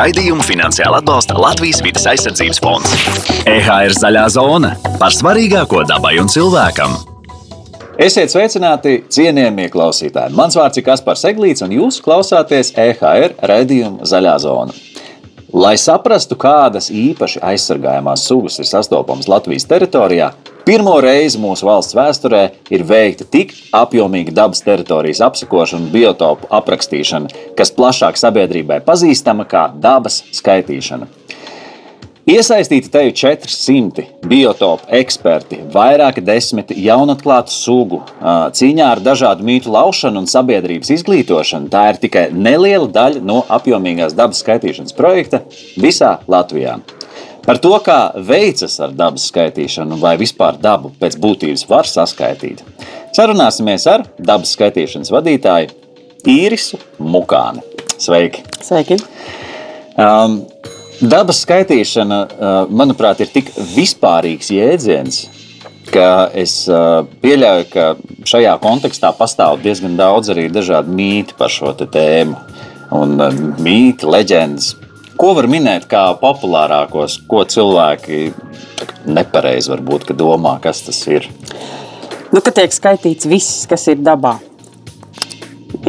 Raidījumu finansiāli atbalsta Latvijas vidas aizsardzības fonds. EHR zaļā zona par svarīgāko dabai un cilvēkam. Esiet sveicināti, cienījamie klausītāji. Mans vārds ir Kaspars Eglīts, un jūs klausāties EHR raidījuma Zaļā zona. Lai saprastu, kādas īpaši aizsargājamās sugas ir sastopamas Latvijas teritorijā, pirmo reizi mūsu valsts vēsturē ir veikta tik apjomīga dabas teritorijas apsakošana un biotopu aprakstīšana, kas plašāk sabiedrībai pazīstama kā dabas skaitīšana. Iesaistīti te ir 400 biotopu eksperti, vairāki desmiti jaunatklātu sugu. Cīņā ar dažādu mītu laušanu un sabiedrības izglītošanu tā ir tikai neliela daļa no apjomīgās dabas skaitīšanas projekta visā Latvijā. Par to, kā veicas ar dabas skaitīšanu, vai vispār dabu pēc būtības var saskaitīt, sarunāsimies ar dabas skaitīšanas vadītāju Īrisu Mukāni. Sveiki! Sveiki! Um, Dabas skaitīšana, manuprāt, ir tik vispārīgs jēdziens, ka es pieļauju, ka šajā kontekstā pastāv diezgan daudz arī dažādu mītu par šo tēmu. Un mīti, leģendas. Ko var minēt kā populārākos, ko cilvēki nepareizi varbūt domā, kas tas ir? Nu, ka tiek skaitīts viss, kas ir dabā.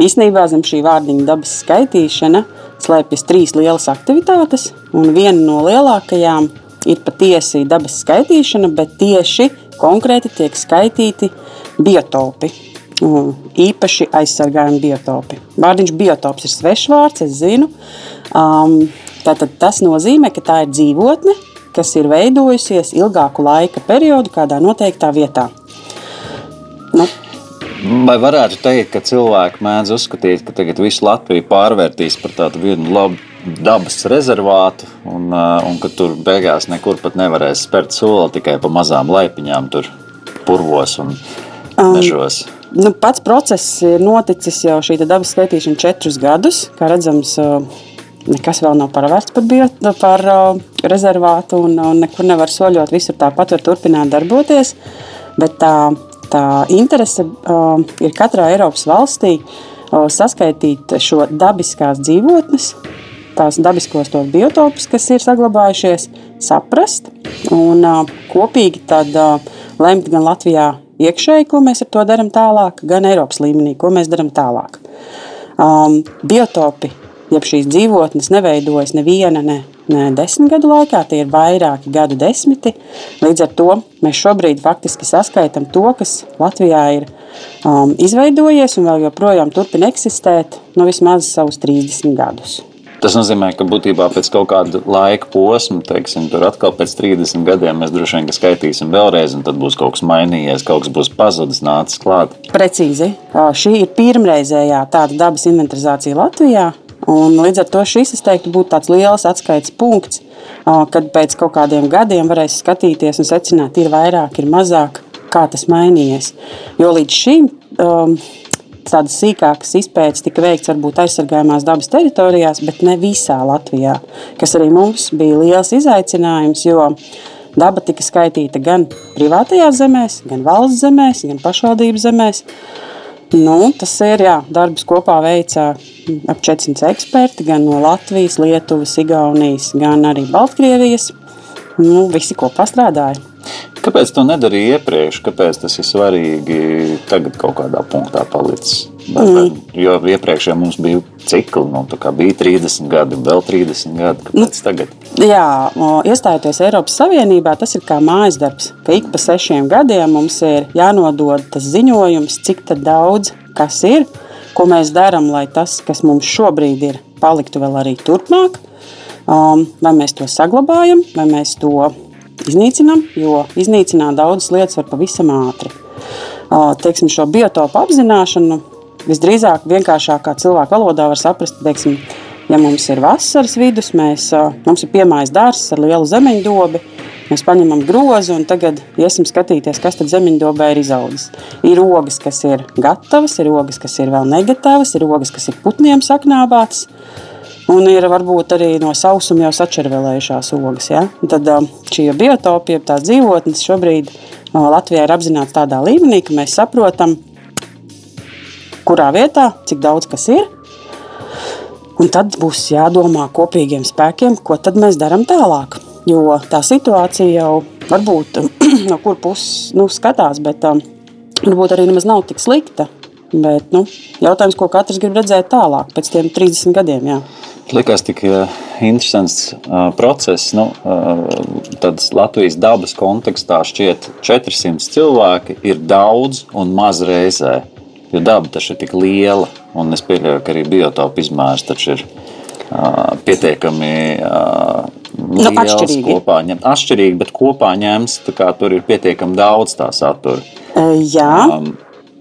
Īsnībā zem šī vārdiņa dabas skaitīšana slēpjas trīs lielas aktivitātes, un viena no lielākajām ir patiesi dabas skaitīšana, bet tieši konkrēti tiek skaitīti biotopi. Īpaši aizsargājami biotopi. Vārdiņš biotops ir svešs vārds, es zinu. Um, tātad tas nozīmē, ka tā ir dzīvotne, kas ir veidojusies ilgāku laika periodu kādā noteiktā vietā. Nu, Vai varētu teikt, ka cilvēki mēdz uzskatīt, ka tagad visu Latviju pārvērtīs par tādu vienu labu dabas rezervātu, un, uh, un ka tur beigās nekur pat nevarēs spērt soli tikai pa mazām laipiņām, tur purvos un um, mežos? Um, nu, pats process ir noticis jau šī dabas skaitīšana četrus gadus. Kā redzams, uh, nekas vēl nav paravērts par, bio, par uh, rezervātu, un, un nekur nevar soļot. Visur tāpat var turpināt darboties. Bet tā tā interese uh, ir katrā Eiropas valstī uh, saskaitīt šo dabiskās dzīvotnes, tās dabiskos tos biotopus, kas ir saglabājušies, saprast un uh, kopīgi tad uh, lemt gan Latvijā iekšēji, ko mēs ar to darām tālāk, gan Eiropas līmenī, ko mēs darām tālāk. Um, biotopi, jeb šīs dzīvotnes, neveidojas neviena, ne desmit gadu laikā, tie ir vairāki gadu desmiti. Līdz ar to mēs šobrīd faktiski saskaitām to, kas Latvijā ir um, izveidojies un vēl joprojām turpina eksistēt no nu, vismaz savus 30 gadus. Tas nozīmē, ka būtībā pēc kaut kāda laika posma, teiksim, tur atkal pēc 30 gadiem mēs droši vien skaitīsim vēlreiz, un tad būs kaut kas mainījies, kaut kas būs pazudis, nācis klāt. Precīzi. Šī ir pirmreizējā tāda dabas inventarizācija Latvijā. Un līdz ar to šis, es teiktu, būtu tāds liels atskaites punkts, kad pēc kaut kādiem gadiem varēs skatīties un secināt, ir vairāk, ir mazāk, kā tas mainījies. Jo līdz šim um, tādas sīkākas izpētes tika veikts varbūt aizsargājumās dabas teritorijās, bet ne visā Latvijā, kas arī mums bija liels izaicinājums, jo daba tika skaitīta gan privātajās zemēs, gan valsts zemēs, gan pašvaldības zemēs. Nu, tas ir jā, darbs kopā veica ap 400 eksperti gan no Latvijas, Lietuvas, Igaunijas, gan arī Baltkrievijas. Nu, visi kopā strādāja. Kāpēc to nedarīja iepriekš? Kāpēc tas ir svarīgi tagad kaut kādā punktā palicis? Mm. Jo iepriekš jau mums bija cikli, nu, bija 30 gadi, vēl 30 gadi. Kāpēc nu, tagad? Jā, iestājoties Eiropas Savienībā, tas ir kā mājas darbs. Ka ik pa sešiem gadiem mums ir jānodod tas ziņojums, cik daudz kas ir, ko mēs darām, lai tas, kas mums šobrīd ir, paliktu vēl arī turpmāk. Um, vai mēs to saglabājam, vai mēs to iznīcinām, jo iznīcināt daudzas lietas var pavisam ātri. Teiksim, šo biotopu apzināšanu visdrīzāk vienkāršākā cilvēka valodā var saprast, teiksim, ja mums ir vasaras vidus, mēs, mums ir piemājas dārsts ar lielu zemeņdobi, mēs paņemam grozu un tagad iesim skatīties, kas tad zemeņdobē ir izaudzis. Ir ogas, kas ir gatavas, ir ogas, kas ir vēl negatavas, ir ogas, kas ir putniem saknābātas, Un ir varbūt arī no sausuma jau sačervēlējušās ogas. Ja? Tad šī biotopija, tās dzīvotnes šobrīd Latvijā ir apzināts tādā līmenī, ka mēs saprotam, kurā vietā, cik daudz kas ir. Un tad būs jādomā kopīgiem spēkiem, ko tad mēs darām tālāk. Jo tā situācija jau varbūt no kur puses nu, skatās, bet um, varbūt arī nemaz nav tik slikta. Bet, nu, jautājums, ko katrs grib redzēt tālāk, pēc tiem 30 gadiem. Jā. Likās tik uh, interesants uh, process. Nu, uh, Latvijas dabas kontekstā šķiet, 400 cilvēki ir daudz un maz reizē. Jo daba taču ir tik liela, un es pieļauju, ka arī biotopu izmērs taču ir pietiekami nu, atšķirīgi. Kopā ņemt, atšķirīgi, bet kopā ņemts, tur ir pietiekami daudz tā satura. Jā. Um,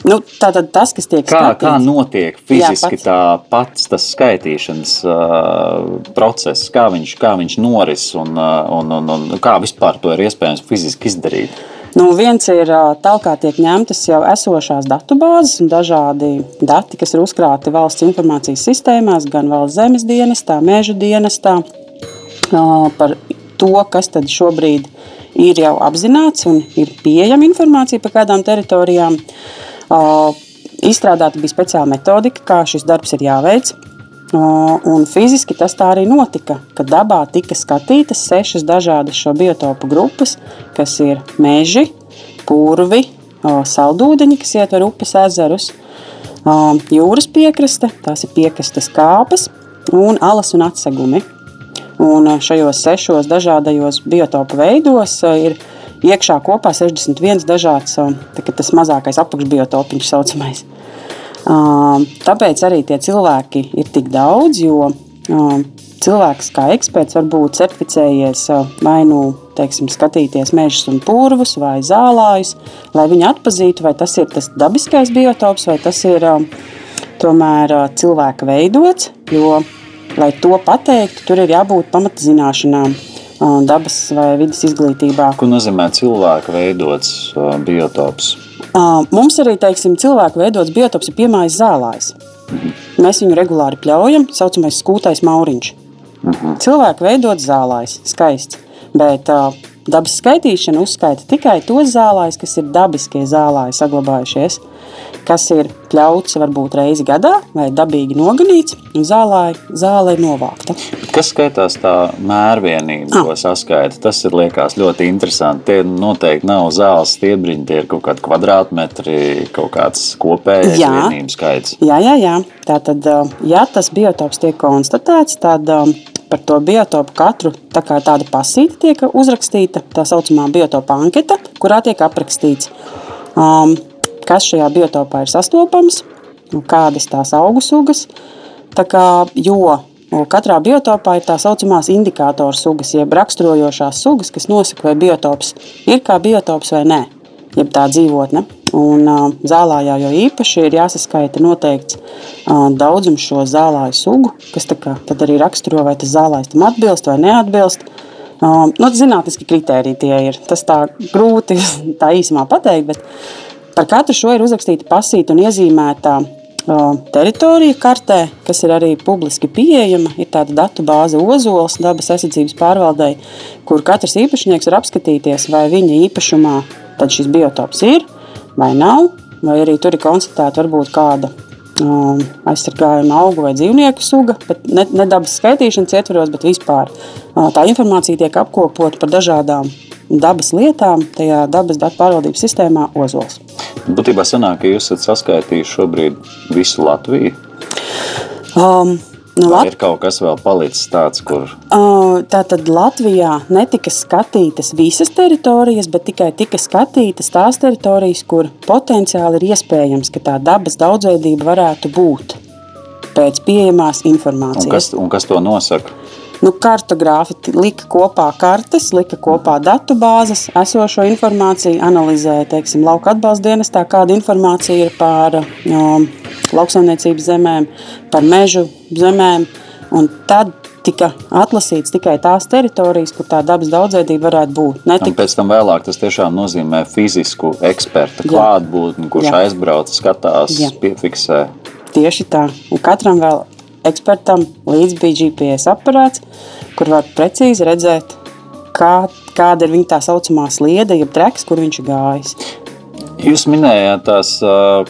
Nu, tātad tas, kas tiek kā, skatīts. kā notiek fiziski Jā, pats. tā pats tas skaitīšanas uh, process, kā viņš, kā viņš noris un, uh, un, un, un kā vispār to ir iespējams fiziski izdarīt? Nu, viens ir tālāk, kā tiek ņemtas jau esošās datubāzes un dažādi dati, kas ir uzkrāti valsts informācijas sistēmās, gan valsts zemes dienestā, meža dienestā, par to, kas tad šobrīd ir jau apzināts un ir pieejama informācija par kādām teritorijām. Izstrādāta bija speciāla metodika, kā šis darbs ir jāveic. Un fiziski tas tā arī notika, kad dabā tika skatītas sešas dažādas šo biotopu grupas, kas ir meži, purvi, saldūdeņi, kas ietver upes ezerus, jūras piekraste, tās ir piekrastes kāpas un alas un atsegumi. Un šajos sešos dažādajos biotopu veidos ir iekšā kopā 61 dažāds, tas mazākais apakšbiotopiņš saucamais. Tāpēc arī tie cilvēki ir tik daudz, jo cilvēks kā eksperts var būt certificējies vai nu teiksim, skatīties mežus un purvus vai zālājus, lai viņi atpazītu, vai tas ir tas dabiskais biotops vai tas ir tomēr cilvēka veidots. Jo lai to pateiktu, tur ir jābūt pamatzināšanām dabas vai vidas izglītībā. Ko nozīmē cilvēka veidots biotops? Mums arī teiksim, cilvēka veidots biotops ir piemājas zālājs. Mhm. Mēs viņu regulāri pļaujam, tā saucamais skūtais mauriņš. Mhm. Cilvēka veidots zālājs, skaists. Bet dabas skaitīšana uzskaita tikai tos zālājus, kas ir dabiskie zālāji saglabājušies kas ir pļauts varbūt reizi gadā vai dabīgi noganīts, un zālē, zāle ir novākta. Kas skaitās tā mērvienība, ah. ko saskaita? Tas ir liekas ļoti interesanti. Tie noteikti nav zāles stiebriņi, tie ir kaut kādi kvadrātmetri, kaut kāds kopējais jā. vienības skaits. Jā, jā, jā. Tātad, ja tas biotops tiek konstatēts, tad par to biotopu katru tā kā tāda pasīta tiek uzrakstīta, tā saucamā biotopa anketa, kurā tiek aprakstīts, um, kas šajā biotopā ir sastopams, kādas tās augu sugas. Tā kā, jo katrā biotopā ir tā saucamās indikātoru sugas, jeb raksturojošās sugas, kas nosaka, vai biotops ir kā biotops vai nē, jeb tā dzīvotne. Un, uh, zālājā jau īpaši ir jāsaskaita noteikts uh, daudzums šo zālāju sugu, kas kā, arī raksturo, vai tas zālājs tam atbilst vai neatbilst. Nu, zinātniski kriteriji tie ir. Tas tā grūti tā īsumā pateikt, bet Par katru šo ir uzrakstīta pasīta un iezīmēta teritorija kartē, kas ir arī publiski pieejama. Ir tāda datu bāze Ozols dabas aizsardzības pārvaldei, kur katrs īpašnieks var apskatīties, vai viņa īpašumā šis biotops ir vai nav, vai arī tur ir konstatēta varbūt kāda um, aizsargājama augu vai dzīvnieku suga, bet ne, ne dabas skaitīšanas ietvaros, bet vispār uh, tā informācija tiek apkopota par dažādām dabas lietām, tajā dabas datu pārvaldības sistēmā Ozols. Būtībā sanāk, ka jūs esat saskaitījuši šobrīd visu Latviju. Um, Nu, Vai ir kaut kas vēl palicis tāds, kur. Tātad Latvijā netika skatītas visas teritorijas, bet tikai tika skatītas tās teritorijas, kur potenciāli ir iespējams, ka tā dabas daudzveidība varētu būt pēc pieejamās informācijas. Un kas, un kas to nosaka? Nu, kartogrāfi lika kopā kartes, lika kopā datu bāzes, esošo informāciju, analizēja, teiksim, lauka atbalsta dienestā, kāda informācija ir par um, lauksaimniecības zemēm, par mežu zemēm. Un tad tika atlasīts tikai tās teritorijas, kur tā dabas daudzveidība varētu būt. Netika... Un pēc tam vēlāk tas tiešām nozīmē fizisku eksperta klātbūtni, kurš Jā. aizbrauc, skatās, Jā. piefiksē. Tieši tā. Un katram vēl ekspertam līdz bija GPS aparāts, kur var precīzi redzēt, kā, kāda ir viņa tā saucamā sliede, jeb treks, kur viņš ir gājis. Jūs minējāt tās uh,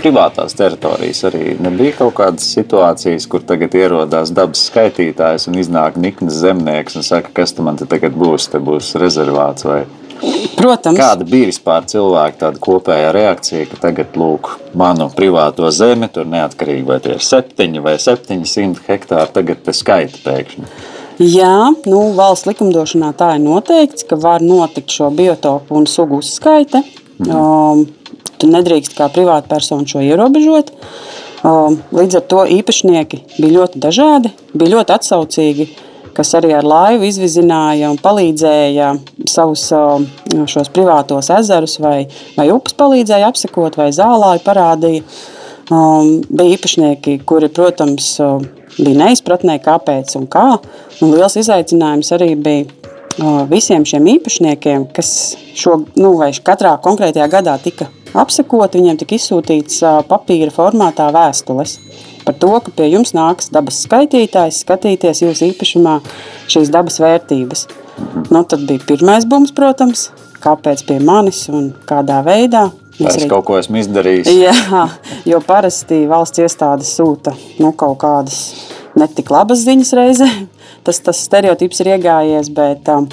privātās teritorijas. Arī nebija kaut kādas situācijas, kur tagad ierodās dabas skaitītājs un iznāk nikns zemnieks un saka, kas tam tagad būs. Te būs rezervāts vai Protams. Kāda bija vispār cilvēka tāda kopējā reakcija, ka tagad lūk, manu privāto zemi, tur neatkarīgi vai tie ir 7 vai 700 hektāri, tagad te skaita pēkšņi? Jā, nu, valsts likumdošanā tā ir noteikts, ka var notikt šo biotopu un sugu uzskaite. Mhm. Um, tu nedrīkst kā privātpersona šo ierobežot. Um, līdz ar to īpašnieki bija ļoti dažādi, bija ļoti atsaucīgi, kas arī ar laivu izvizināja un palīdzēja savus um, šos privātos ezerus vai, vai upes palīdzēja apsekot vai zālāju parādīja. Um, bija īpašnieki, kuri, protams, um, bija neizpratnē, kāpēc un kā. Un liels izaicinājums arī bija visiem šiem īpašniekiem, kas šo, nu, katrā konkrētajā gadā tika apsekoti, viņiem tika izsūtīts papīra formātā vēstules par to, ka pie jums nāks dabas skaitītājs skatīties jūsu īpašumā šīs dabas vērtības. Nu, tad bija pirmais bums, protams, kāpēc pie manis un kādā veidā. Es arī kaut ko esmu izdarījis. Jā, jo parasti valsts iestādes sūta nu, kaut kādas netik labas ziņas reizē. Tas, tas stereotips ir iegājies, bet um,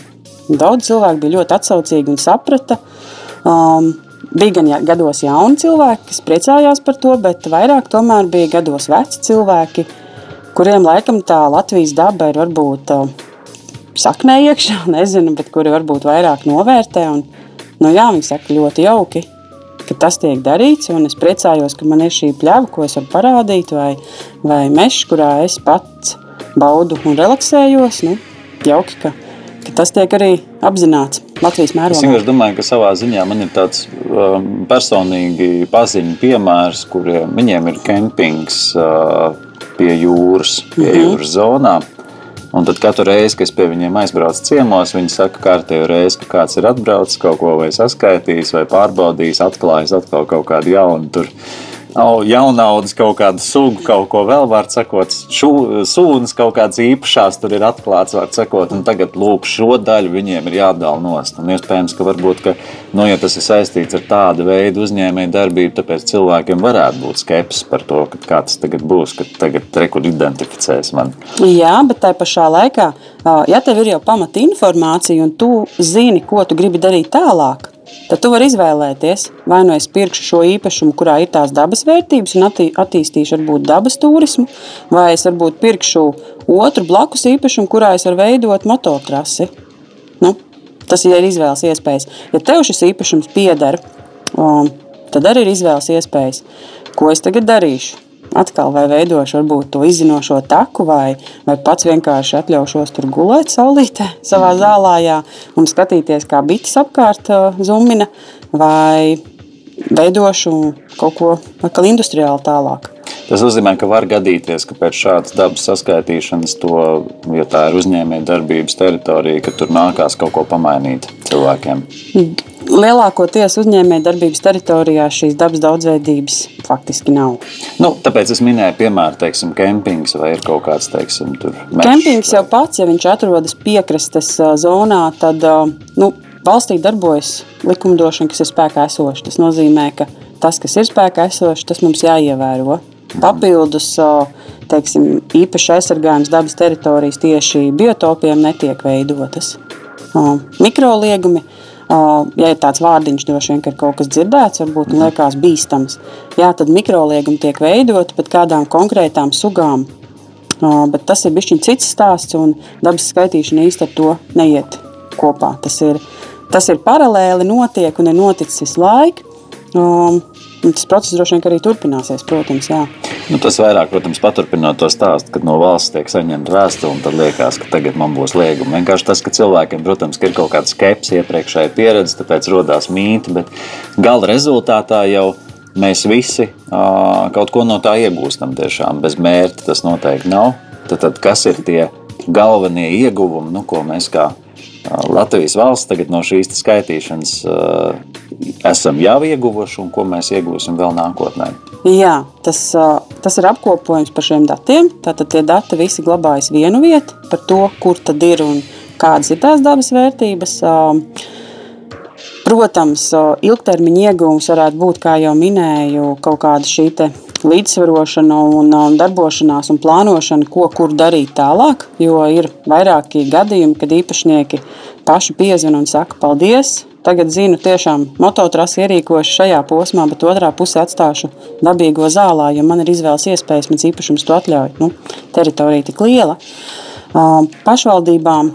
daudz cilvēku bija ļoti atsaucīgi un saprata. Um, bija gan gados jauni cilvēki, kas priecājās par to, bet vairāk tomēr bija gados veci cilvēki, kuriem laikam tā Latvijas daba ir varbūt uh, saknē iekšā, nezinu, bet kuri varbūt vairāk novērtē. Un, nu jā, viņi saka ļoti jauki ka tas tiek darīts. Es priecājos, ka man ir šī pļava, ko es varu parādīt, vai, vai mežs, kurā es pats baudu un relaksējos. Nu, jauki, ka, ka tas tiek arī apzināts Latvijas mērogā. Es vienkārši domāju, ka savā ziņā man ir tāds um, personīgi paziņu piemērs, kuriem viņiem ir kempings uh, pie jūras, pie mm -hmm. jūras zonām. Un tad katru reizi, kad es pie viņiem aizbraucu ciemos, viņi saka, ka kārtējo reizi, ka kāds ir atbraucis, kaut ko vai saskaitījis, vai pārbaudījis, atklājis atkal kaut kādu jaunu tur jaunaudas kaut kādu sugu, kaut ko vēl, var sakot, sūnas kaut kādas īpašās tur ir atklāts, var sakot, tagad lūk šo daļu viņiem ir jādala nost. Un iespējams, ka varbūt, ka, nu, ja tas ir saistīts ar tādu veidu uzņēmēju darbību, tāpēc cilvēkiem varētu būt skepsis par to, kā tas tagad būs, ka tagad rekur identificēs mani. Jā, bet tā pašā laikā, ja tev ir jau pamata informācija un tu zini, ko tu gribi darīt tālāk, tad tu vari izvēlēties, vai nu es pirkšu šo īpašumu, kurā ir tās dabas vērtības, un attī, attīstīšu varbūt dabas turismu, vai es varbūt pirkšu otru blakus īpašumu, kurā es varu veidot mototrasi. Nu, tas ir izvēles iespējas. Ja tev šis īpašums pieder, um, tad arī ir izvēles iespējas, ko es tagad darīšu atkal vai veidošu varbūt to izzinošo taku, vai, vai pats vienkārši atļaušos tur gulēt saulītē savā mhm. zālājā un skatīties, kā bites apkārt uh, zumina, vai veidošu kaut ko atkal industriāli tālāk. Tas nozīmē, ka var gadīties, ka pēc šādas dabas saskaitīšanas, to, ja tā ir uzņēmēja darbības teritorija, ka tur nākās kaut ko pamainīt cilvēkiem. Lielākoties uzņēmēja darbības teritorijā šīs dabas daudzveidības faktiski nav. Nu, tāpēc es minēju, piemēram, teiksim, kempings vai ir kaut kāds teiksim, tur. Kempings jau pats, ja viņš atrodas piekrastes zonā, tad nu, valstī darbojas likumdošana, kas ir spēkā esoša. Tas nozīmē, ka tas, kas ir spēkā esošs, tas mums jāievēro. Papildus teiksim, īpaši aizsargājums dabas teritorijas tieši biotopiem netiek veidotas. Mikroliegumi, ja ir tāds vārdiņš, droši vien, ir kaut kas dzirdēts, varbūt liekas bīstams. Jā, tad mikroliegumi tiek veidoti pat kādām konkrētām sugām. Bet tas ir bijis cits stāsts, un dabas skaitīšana īstenībā ar to neiet kopā. Tas ir, tas ir paralēli notiek un ir noticis visu laiku. Tas process droši vien arī turpināsies, protams. Jā. Nu, tas vairāk, protams, paturpinot to stāstu, kad no valsts tiek saņemta vēstule, un tad liekas, ka tagad man būs lieguma. Vienkārši tas, ka cilvēkiem, protams, ka ir kaut kāda skepse, iepriekšēja pieredze, tāpēc radās mīti, bet gala rezultātā jau mēs visi uh, kaut ko no tā iegūstam. Tiešām bez mērķa tas noteikti nav. Tad, tad kas ir tie galvenie ieguvumi, nu, ko mēs kā Latvijas valsts tagad no šīs skaitīšanas uh, esam jau ieguvuši un ko mēs iegūsim vēl nākotnē. Jā, tas, uh, tas ir apkopojums par šiem datiem. Tātad tie dati visi glabājas vienu vietu par to, kur tad ir un kādas ir tās dabas vērtības. Uh, Protams, ilgtermiņa iegūms varētu būt, kā jau minēju, kaut kāda šī līdzsvarošana un darbošanās un plānošana, ko kur darīt tālāk. Jo ir vairāki gadījumi, kad īpašnieki paši piezvan un saka, paldies. Tagad zinu, tiešām mototrasi ierīkošu šajā posmā, bet otrā pusē atstāšu dabīgo zālā, jo man ir izvēles iespējas, mans īpašums to atļauj. Nu, teritorija tik liela. Pašvaldībām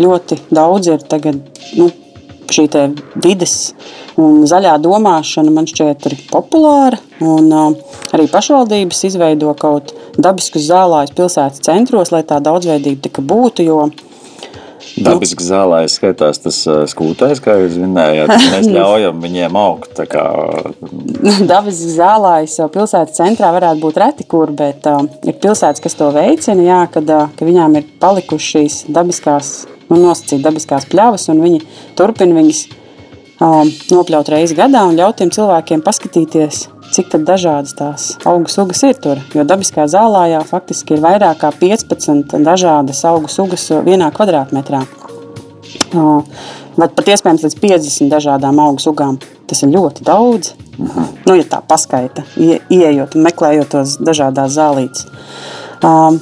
ļoti daudz ir tagad, nu, šī vides un zaļā domāšana man šķiet arī populāra. Un, uh, arī pašvaldības izveido kaut dabiskus zālājus pilsētas centros, lai tā daudzveidība tika būtu. Jo, Dabisks nu, zālājs skaitās tas skūtais, kā jūs minējāt. Mēs ļaujam viņiem augt. Kā... Dabisks zālājs jau pilsētas centrā varētu būt reti kur, bet uh, ir pilsētas, kas to veicina, jā, kad, uh, ka viņām ir palikušas šīs dabiskās, nu, nosacīt dabiskās pļavas, un viņi turpina viņas uh, nopļaut reizi gadā un ļaut tiem cilvēkiem paskatīties, cik dažādas tās augu sugas ir tur. Jo dabiskā zālājā faktiski ir vairāk kā 15 dažādas augu sugas vienā kvadrātmetrā. Vai pat iespējams līdz 50 dažādām augu sugām. Tas ir ļoti daudz. Mhm. Nu, ja tā paskaita, ie, ieejot un meklējot tos dažādās zālītes. Um,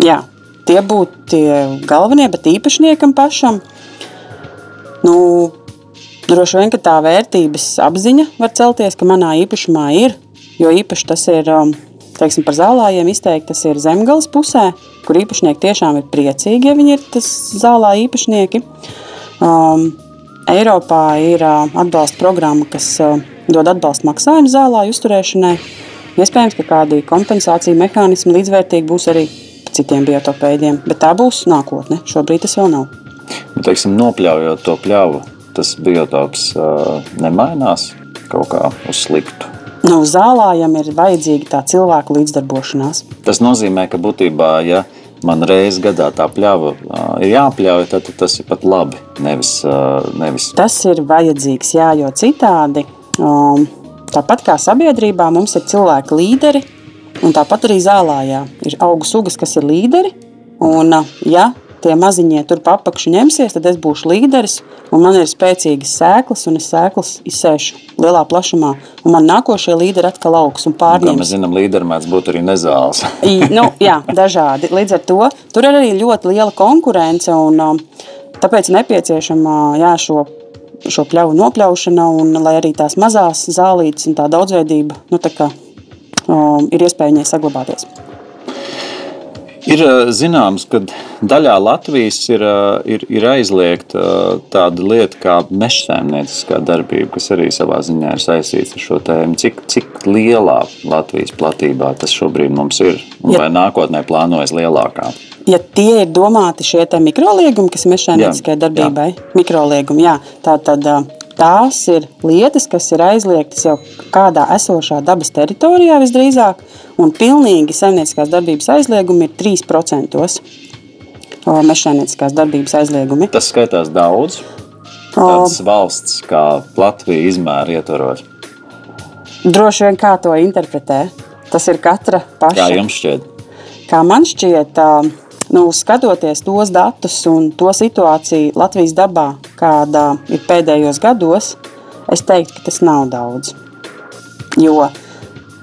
jā, tie būtu tie galvenie, bet īpašniekam pašam. Nu, Droši vien, tā vērtības apziņa var celties, ka manā īpašumā ir, jo īpaši tas ir, um, teiksim, par zālājiem izteikti, tas ir zemgales pusē, kur īpašnieki tiešām ir priecīgi, ja viņi ir tas zālā īpašnieki. Um, Eiropā ir uh, atbalsta programma, kas uh, dod atbalstu maksājumu zālāju uzturēšanai. Iespējams, ka kādi kompensācija mehānismi līdzvērtīgi būs arī citiem biotopēdiem, bet tā būs nākotne. Šobrīd tas vēl nav. Nu, teiksim, nopļaujot to pļauju, tas biotops nemainās kaut kā uz sliktu. Nu, zālājam ir vajadzīga tā cilvēku līdzdarbošanās. Tas nozīmē, ka būtībā, ja man reizes gadā tā pļava ir jāpļauj, tad tas ir pat labi. Nevis, nevis. Tas ir vajadzīgs, jā, jo citādi, um, tāpat kā sabiedrībā, mums ir cilvēki līderi, un tāpat arī zālājā ir augu sugas, kas ir līderi. Un, ja tie maziņie tur papakšu ņemsies, tad es būšu līderis, un man ir spēcīgas sēklas, un es sēklas izsēšu lielā plašumā, un man nākošie līderi atkal augs un pārņems. Kā mēs zinām, līderi mēdz būt arī nezāles. nu, jā, dažādi. Līdz ar to tur ir arī ļoti liela konkurence, un tāpēc nepieciešama jā, šo šo pļauju nopļaušana, un lai arī tās mazās zālītes un tā daudzveidība nu, tā kā, ir iespēja viņai saglabāties. Ir zināms, ka daļā Latvijas ir, ir, ir aizliegta tāda lieta kā mežsaimnieciskā darbība, kas arī savā ziņā ir saistīta ar šo tēmu. Cik, cik lielā Latvijas platībā tas šobrīd mums ir un ja. vai nākotnē plānojas lielākā? Ja tie ir domāti šie mikroliegumi, kas ir mežsaimnieciskai darbībai, mikroliegumi, jā, tā tad tās ir lietas, kas ir aizliegtas jau kādā esošā dabas teritorijā visdrīzāk, un pilnīgi saimnieciskās darbības aizliegumi ir 3% mežsaimnieciskās darbības aizliegumi. Tas skaitās daudz. Tādas valsts kā Latvija izmēra ietvaros. Droši vien kā to interpretē. Tas ir katra paša. Kā jums šķiet? Kā man šķiet, uh, nu, skatoties tos datus un to situāciju Latvijas dabā, kāda ir pēdējos gados, es teiktu, ka tas nav daudz. Jo,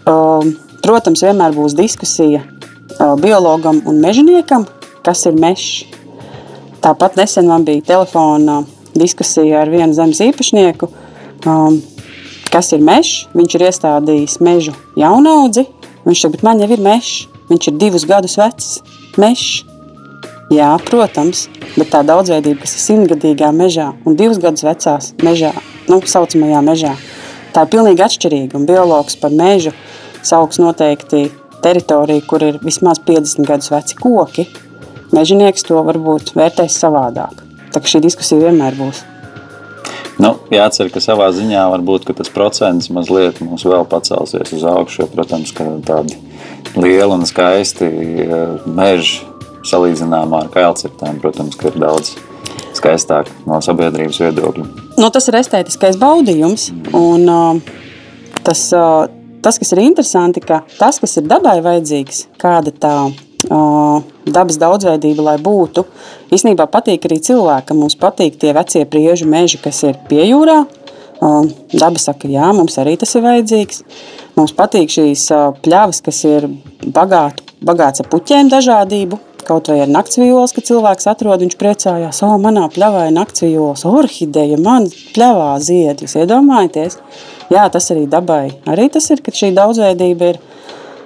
um, protams, vienmēr būs diskusija uh, biologam un mežoniekam, kas ir mežs. Tāpat nesen man bija telefona diskusija ar vienu zemes īpašnieku, um, kas ir mežs. Viņš ir iestādījis mežu jaunaudzi. Viņš saka, man jau ir mežs. Viņš ir divus gadus vecs mežs. Jā, protams, bet tā daudzveidība, kas ir simtgadīgā mežā un divus gadus vecās mežā, nu, saucamajā mežā, tā ir pilnīgi atšķirīga. Un biologs par mežu sauc noteikti teritoriju, kur ir vismaz 50 gadus veci koki. Mežonieks to varbūt vērtēs savādāk. Tā šī diskusija vienmēr būs. Nu, jācer, ka savā ziņā varbūt tas procents mazliet mums vēl pacelsies uz augšu. Jo, protams, ka tādi lieli un skaisti eh, meži salīdzinājumā ar kailcirtēm, protams, ir daudz skaistāk no sabiedrības viedokļa. Nu, tas ir estētiskais baudījums. Un, uh, tas, uh, tas, kas ir interesanti, ka tas, kas ir dabai vajadzīgs, kāda tā dabas daudzveidība, lai būtu. Īsnībā patīk arī cilvēkam. Mums patīk tie vecie priežu meži, kas ir pie jūrā. Daba saka, jā, mums arī tas ir vajadzīgs. Mums patīk šīs pļavas, kas ir bagāt, bagāts ar puķiem dažādību. Kaut vai ar naktsvīlos, kad cilvēks atrod, viņš priecājās, o, manā pļavā ir naktsvīlos, orhideja, man pļavā zied. Jūs iedomājaties? Jā, tas arī dabai. Arī tas ir, ka šī daudzveidība ir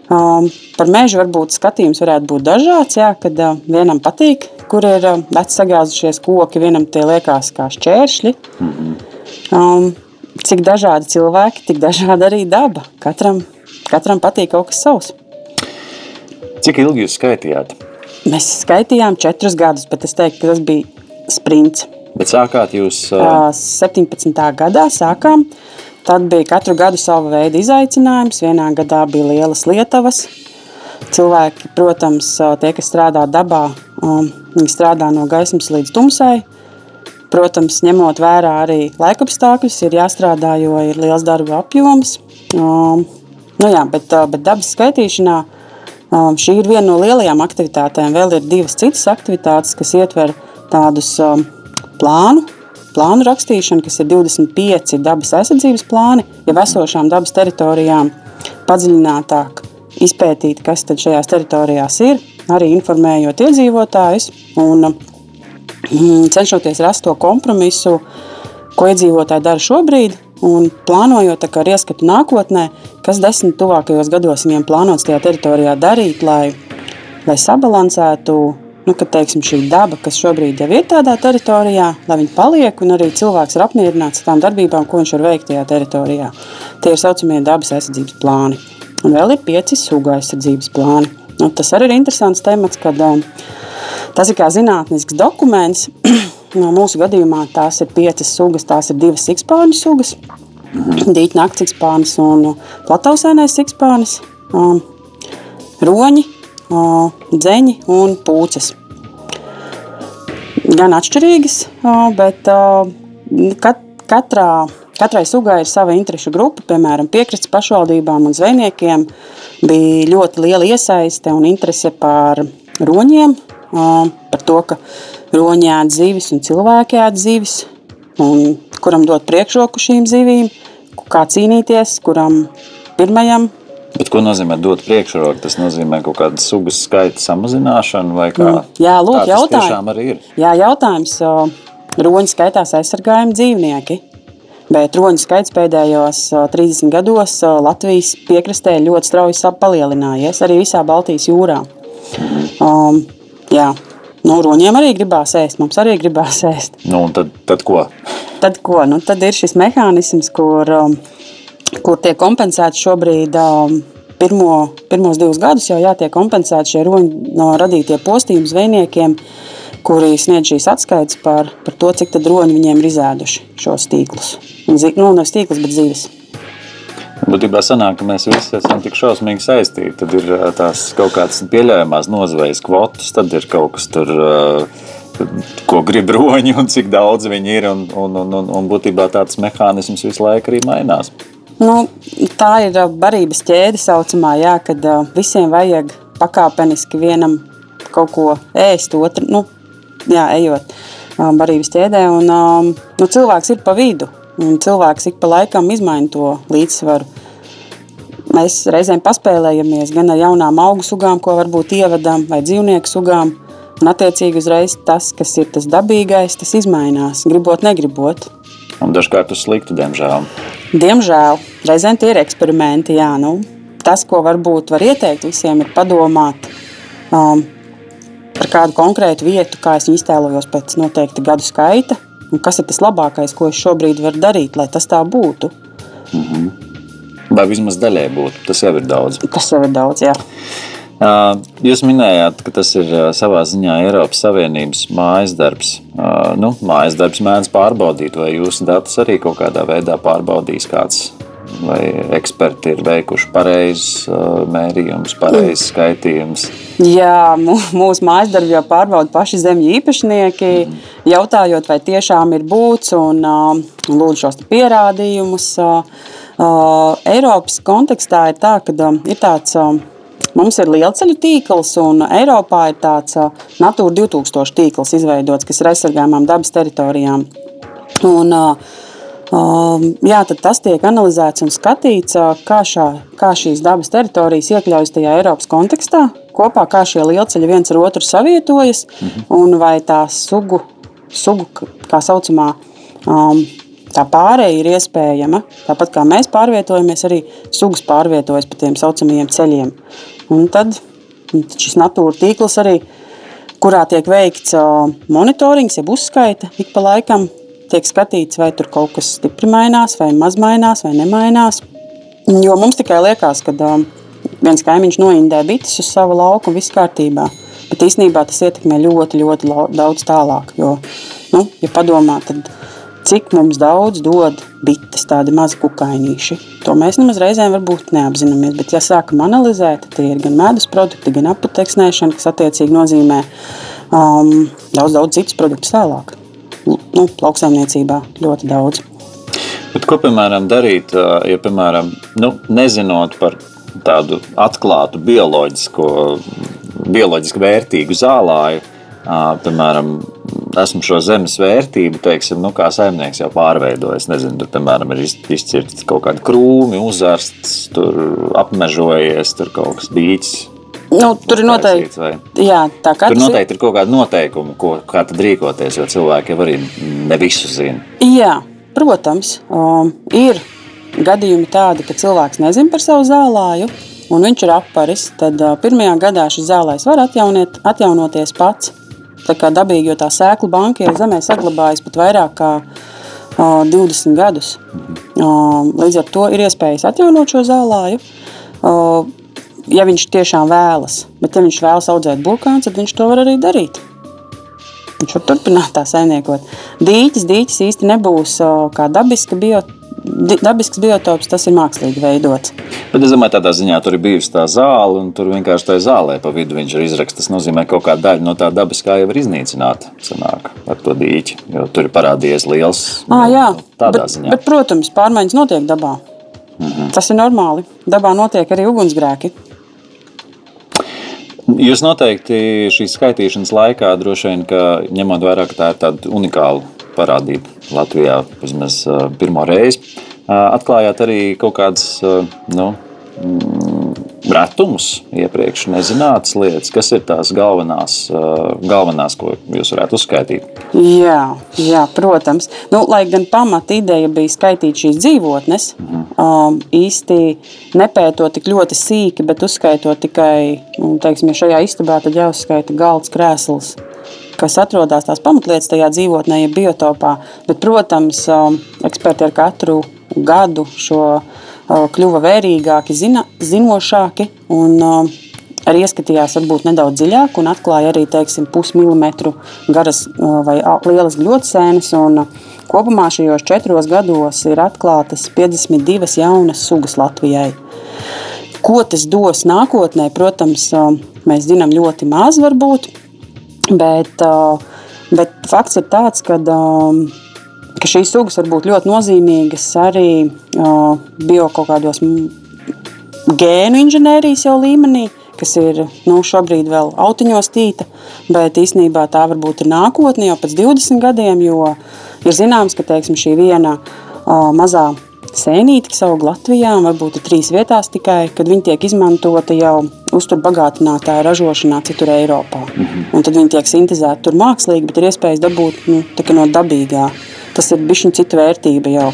Um, par mežu varbūt skatījums varētu būt dažāds. Jā, kad uh, vienam patīk, kur ir uh, veci sagāzušies koki, vienam tie liekas kā šķēršļi. -hmm. um, cik dažādi cilvēki, tik dažāda arī daba. Katram, katram patīk kaut kas savs. Cik ilgi jūs skaitījāt? Mēs skaitījām četrus gadus, bet es teiktu, ka tas bija sprints. Bet sākāt jūs? Uh... 17. gadā sākām. Tad bija katru gadu sava veida izaicinājums. Vienā gadā bija lielas lietavas. Cilvēki, protams, tie, kas strādā dabā, viņi strādā no gaismas līdz tumsai. Protams, ņemot vērā arī laikapstākļus, ir jāstrādā, jo ir liels darba apjoms. Nu jā, bet, bet dabas skaitīšanā šī ir viena no lielajām aktivitātēm. Vēl ir divas citas aktivitātes, kas ietver tādus plānu plānu rakstīšana, kas ir 25 dabas aizsardzības plāni, jau esošām dabas teritorijām, padziļinātāk izpētīt, kas šajās teritorijās ir, arī informējot iedzīvotājus un mm, cenšoties rast to kompromisu, ko iedzīvotāji dara šobrīd. Un plānojot ar ieskatu nākotnē, kas desmit tuvākajos gados viņiem plānots tajā teritorijā darīt, lai, lai sabalansētu nu, ka teiksim, šī daba, kas šobrīd jau ir tādā teritorijā, lai viņi paliek un arī cilvēks ir apmierināts ar tām darbībām, ko viņš var veikt tajā teritorijā. Tie ir saucamie dabas aizsardzības plāni. Un vēl ir pieci sugu aizsardzības plāni. Nu, tas arī ir interesants temats, kad um, tas ir kā zinātnisks dokuments. no mūsu gadījumā tās ir piecas sugas, tās ir divas sikspāņu sugas. Dīķa nakts sikspānis un platausēnais sikspānis. Um, roņi, dzeņi un pūces. Gan atšķirīgas, bet kat, katrā, katrai sugai ir sava interešu grupa. Piemēram, piekrastes pašvaldībām un zvejniekiem bija ļoti liela iesaiste un interese par roņiem, par to, ka roņi ēd zivis un cilvēki ēd zivis, un kuram dot priekšroku šīm zivīm, kā cīnīties, kuram pirmajam Bet ko nozīmē dot priekšroku? Tas nozīmē kaut kādu sugas skaita samazināšanu vai kā? Mm. Jā, lūk, jautājums. Jā, jautājums. Roņi skaitās aizsargājumi dzīvnieki. Bet roņu skaits pēdējos 30 gados Latvijas piekrastē ļoti strauji palielinājies, arī visā Baltijas jūrā. Um, jā, nu, roņiem arī gribās ēst, mums arī gribās ēst. Nu, tad, tad ko? Tad, ko? Nu, tad ir šis mehānisms, kur um, kur tiek kompensēti šobrīd. Um, pirmo, pirmos divus gadus jau jātiek kompensēti šie roņu no radītie postījumi zvejniekiem, kuri sniedz šīs atskaites par, par to, cik daudz roņu viņiem ir izēduši šos tīklus. Zi, nu, nevis tīklus, bet zivis. Būtībā sanāk, ka mēs visi esam tik šausmīgi saistīti. Tad ir tās kaut kādas pieļaujamās nozvejas kvotas, tad ir kaut kas tur, ko grib roņi un cik daudz viņi ir. Un, un, un, un, un būtībā tāds mehānisms visu laiku arī mainās. Nu, tā ir barības ķēde, saucamā, jā, kad visiem vajag pakāpeniski vienam kaut ko ēst, otru, nu, jā, ejot barības ķēdē. Un, um, nu, cilvēks ir pa vidu, un cilvēks ik pa laikam izmaina to līdzsvaru. Mēs reizēm paspēlējamies gan ar jaunām augu sugām, ko varbūt ievedam, vai dzīvnieku sugām. Un, attiecīgi, uzreiz tas, kas ir tas dabīgais, tas izmainās, gribot, negribot. Un dažkārt uz sliktu, diemžēl. Diemžēl reizēm tie ir eksperimenti. Jā, nu, tas, ko varbūt var ieteikt visiem, ir padomāt um, par kādu konkrētu vietu, kā es viņu iztēlojos pēc noteikta gadu skaita, un kas ir tas labākais, ko es šobrīd varu darīt, lai tas tā būtu. Mm -hmm. Vai vismaz daļai būtu. Tas jau ir daudz. Tas jau ir daudz, jā. Jūs minējāt, ka tas ir savā ziņā Eiropas Savienības mājas darbs. Nu, mājas darbs mēdz pārbaudīt, vai jūsu datus arī kaut kādā veidā pārbaudīs kāds. Vai eksperti ir veikuši pareizus mērījumus, pareizs skaitījumus? Jā, mūsu mājas darbu jau pārbauda paši zemju īpašnieki, mm. jautājot, vai tiešām ir būts un lūdzu šos pierādījumus. Eiropas kontekstā ir tā, ka ir tāds Mums ir lielceļu tīkls, un Eiropā ir tāds Natūra 2000 tīkls izveidots, kas ir aizsargājumām dabas teritorijām. Un, uh, um, jā, tas tiek analizēts un skatīts, kā, šā, kā šīs dabas teritorijas iekļaujas tajā Eiropas kontekstā, kopā kā šie lielceļi viens ar otru savietojas, mhm. un vai tā sugu, sugu kā saucamā, um, tā pārēja ir iespējama. Tāpat kā mēs pārvietojamies, arī sugas pārvietojas pa tiem saucamajiem ceļiem. Un tad šis natūra tīkls arī, kurā tiek veikts monitorings, jeb uzskaita ik pa laikam, tiek skatīts, vai tur kaut kas stipri mainās, vai maz mainās, vai nemainās. Jo mums tikai liekas, ka viens kaimiņš noindē bites uz savu lauku un viss kārtībā. Bet īstenībā tas ietekmē ļoti, ļoti daudz tālāk. Jo, nu, ja padomā, tad cik mums daudz dod bites, tādi mazi kukainīši. To mēs nemaz reizēm varbūt neapzināmies, bet ja sākam analizēt, tad tie ir gan medus produkti, gan apateksnēšana, kas attiecīgi nozīmē um, daudz, daudz citus produktus tālāk. Nu, lauksaimniecībā ļoti daudz. Bet ko, piemēram, darīt, ja, piemēram, nu, nezinot par tādu atklātu bioloģisko, bioloģiski vērtīgu zālāju, piemēram, esmu šo zemes vērtību, teiksim, nu, kā saimnieks jau pārveidojis. Nezinu, tur, piemēram, ir izcirts kaut kādi krūmi, uzārsts, tur apmežojies, tur kaut kas dīķis. Nu, tur ir noteikti, jā, tā kā tur noteikti ir kaut kāda noteikuma, ko, kā tad rīkoties, jo cilvēki jau arī ne visu zina. Jā, protams, um, ir gadījumi tādi, ka cilvēks nezina par savu zālāju, un viņš ir aparis, tad uh, pirmajā gadā šis zālājs var atjauniet, atjaunoties pats dabīgi, jo tā sēklu banka ir zemē saglabājusi pat vairāk kā uh, 20 gadus. Uh, līdz ar to ir iespējas atjaunot šo zālāju. Uh, ja viņš tiešām vēlas, bet ja viņš vēlas audzēt burkānu, tad viņš to var arī darīt. Viņš var turpināt tā saimniekot. Dīķis, dīķis īsti nebūs kā dabiska biota dabisks biotops, tas ir mākslīgi veidots. Bet es domāju, tādā ziņā tur ir bijusi tā zāle, un tur vienkārši tā zālē pa vidu viņš ir izraksts. Tas nozīmē, ka kaut kāda daļa no tā dabiskā jau ir iznīcināta sanāk, ar to dīķi, jo tur ir parādījies liels. À, jā, tādā bet, ziņā. Bet, protams, pārmaiņas notiek dabā. Mm -hmm. Tas ir normāli. Dabā notiek arī ugunsgrēki. Jūs noteikti šīs skaitīšanas laikā droši vien, ņemot vērā, ka tā ir tāda unikāla parādība Latvijā vismaz pirmo reizi. Atklājāt arī kaut kādas nu, mm, retumus, iepriekš nezinātas lietas, kas ir tās galvenās, galvenās ko jūs varētu uzskaitīt. Jā, jā protams. Nu, lai gan pamata ideja bija skaitīt šīs dzīvotnes, mhm. um, īsti nepētot tik ļoti sīki, bet uzskaitot tikai, nu, teiksim, ja šajā istabā, tad jāuzskaita galds, krēsls kas atrodas tās pamatlietas tajā dzīvotnē, ja biotopā. Bet, protams, um, eksperti ar katru gadu šo uh, kļuva vērīgāki, zina, zinošāki un arī ieskatījās varbūt nedaudz dziļāk un atklāja arī teiksim, pusmilimetru garas vai lielas gļotsēnes. Kopumā šajos četros gados ir atklātas 52 jaunas sugas Latvijai. Ko tas dos nākotnē, protams, mēs zinām ļoti maz varbūt, Bet, bet fakts ir tāds, ka, ka šīs sugas var būt ļoti nozīmīgas arī bio kaut kādos gēnu inženierijas jau līmenī, kas ir nu, šobrīd vēl autiņos tīta, bet īstenībā tā varbūt ir nākotne jau pēc 20 gadiem, jo ir zināms, ka teiksim, šī viena uh, mazā sēnīti, kas aug Latvijā, varbūt trīs vietās tikai, kad viņi tiek izmantoti jau uzturbagātinātāja ražošanā citur Eiropā. -hmm. Un tad viņi tiek sintēzēti tur mākslīgi, bet ir iespējas dabūt nu, no dabīgā. Tas ir bijis cita vērtība jau.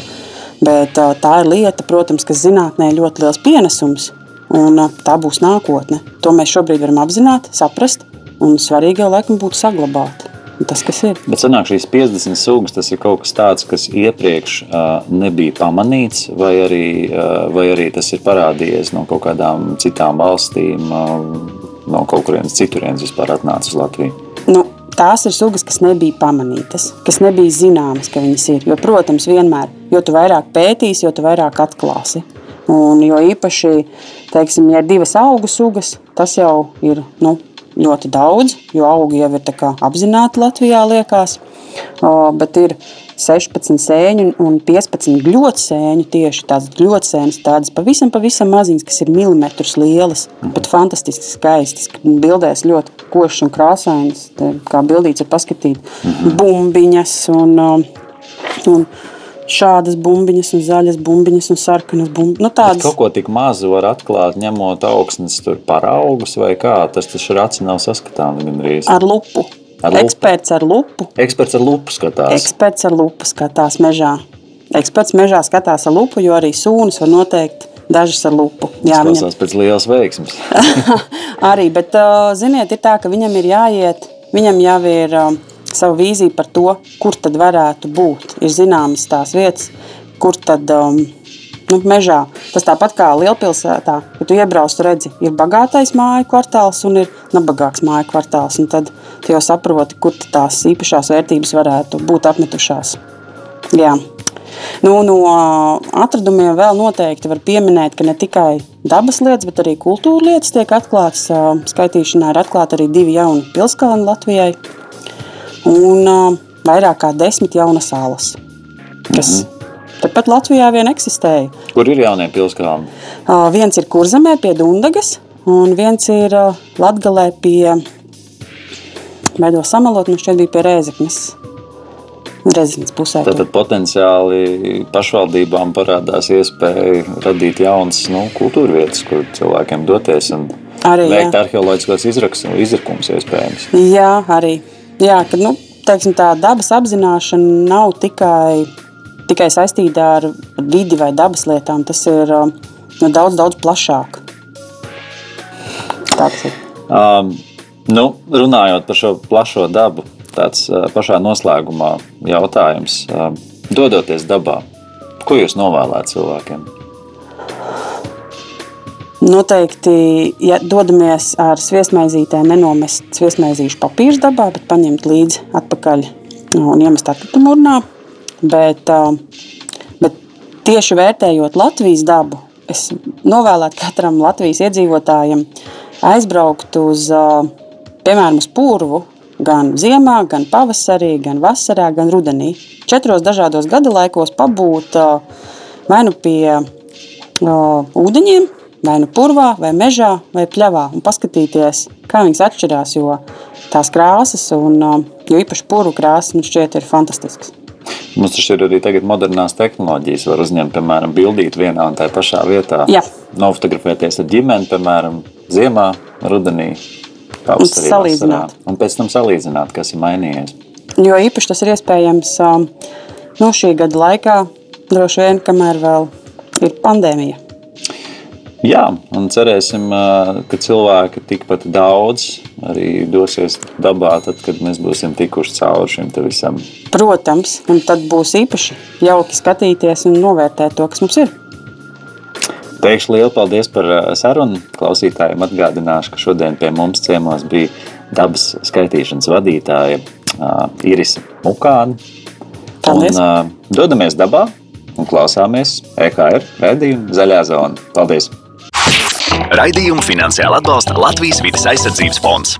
Bet tā ir lieta, protams, kas zinātnē ļoti liels pienesums, un tā būs nākotne. To mēs šobrīd varam apzināt, saprast, un svarīgi jau laikam būtu saglabāt tas, kas ir. Bet sanāk, šīs 50 sugas, tas ir kaut kas tāds, kas iepriekš uh, nebija pamanīts, vai arī, uh, vai arī tas ir parādījies no kaut kādām citām valstīm, uh, no kaut kurienes citurienes vispār atnācis uz Latviju? Tās ir sugas, kas nebija pamanītas, kas nebija zināmas, ka viņas ir. Jo, protams, vienmēr, jo vairāk pētīsi, jo vairāk atklāsi. Un, jo īpaši, teiksim, ja ir divas augu sugas, tas jau ir nu, ļoti daudz, jo augi jau ir apzināti Latvijā, liekas. Bet ir 16 sēņu un 15 gļotsēņu, tieši tādas gļotsēnes, tādas pavisam, pavisam maziņas, kas ir milimetrus lielas, mm. bet fantastiski skaistas. Bildēs ļoti košas un krāsainas, kā bildīts ir paskatīt, mm bumbiņas un, un šādas bumbiņas, un zaļas bumbiņas, un sarkanas bumbiņas. Nu, tādas... Kaut ko tik mazu var atklāt, ņemot augsnes paraugus, vai kā tas taču aci nav saskatāms gandrīz. Ar lupu. Ar Eksperts ar lupu. Eksperts ar lupu skatās. Eksperts ar lupu skatās mežā. Eksperts mežā skatās ar lupu, jo arī sūnas var noteikt dažas ar lupu. Jā, Tas viņam... pēc lielas veiksmes. arī, bet, ziniet, ir tā, ka viņam ir jāiet, viņam jau ir savu vīziju par to, kur tad varētu būt. Ir zināmas tās vietas, kur tad um, nu, mežā. Tas tāpat kā lielpilsētā, kad tu iebrauc, tu redzi, ir bagātais māju kvartāls un ir nabagāks māju kvartāls. Un tad tu jau saproti, kur tās īpašās vērtības varētu būt apmetušās. Jā. Nu, no atradumiem vēl noteikti var pieminēt, ka ne tikai dabas lietas, bet arī kultūra lietas tiek atklātas. Skaitīšanā ir atklāti arī divi jauni pilskalni Latvijai un vairāk kā desmit jaunas salas, kas -hmm Tepat Latvijā vien eksistēja. Kur ir jaunie pilskalni? Uh, viens ir Kurzemē pie Dundagas, un viens ir uh, Latgalē pie, beidos samalot, nu šķiet bija pie Rēzeknes. Rezidents pusē. Tad potenciāli pašvaldībām parādās iespēja radīt jaunas nu, kultūra vietas, kur cilvēkiem doties un arī, veikt arheoloģiskos izrakumus iespējams. Jā, arī. Jā, kad, nu, teiksim, tā dabas apzināšana nav tikai tikai saistīta ar vidi vai dabas lietām. Tas ir um, nu, daudz, daudz plašāk. Tāds ir. Um, nu, runājot par šo plašo dabu, tāds uh, pašā noslēgumā jautājums. Uh, dodoties dabā, ko jūs novēlētu cilvēkiem? Noteikti, ja dodamies ar sviestmaizītēm, nenomest sviestmaizīšu papīru dabā, bet paņemt līdzi atpakaļ un iemest atkritumu urnā. Bet, bet tieši vērtējot Latvijas dabu, es novēlētu katram Latvijas iedzīvotājam aizbraukt uz, piemēram, uz purvu gan ziemā, gan pavasarī, gan vasarā, gan rudenī. Četros dažādos gada laikos pabūt vai nu pie ūdeņiem, vai nu purvā, vai mežā, vai pļavā un paskatīties, kā viņas atšķirās. Jo tās krāsas, un jo īpaši purvu krāsas, man šķiet, ir fantastiskas. Mums taču ir arī tagad modernās tehnoloģijas. Var uzņemt, piemēram, bildīt vienā un tajā pašā vietā. Jā. Nofotografēties ar ģimeni, piemēram, ziemā, rudenī. Un salīdzināt. Un pēc tam salīdzināt, kas ir mainījies. Jo īpaši tas ir iespējams no nu, šī gada laikā, droši vien, kamēr vēl ir pandēmija. Jā, un cerēsim, ka cilvēki tikpat daudz arī dosies dabā, tad, kad mēs būsim tikuši cauri šim visam. Protams, un tad būs īpaši jauki skatīties un novērtēt to, kas mums ir. Teikšu lielu paldies par sarunu. Klausītājiem atgādināšu, ka šodien pie mums ciemos bija dabas skaitīšanas vadītāja Irisa Mukāna. Paldies! Un, dodamies dabā un klausāmies EKR redzējumu Zaļā zona. Paldies! Raidījumu finansiāli atbalsta Latvijas vidas aizsardzības fonds.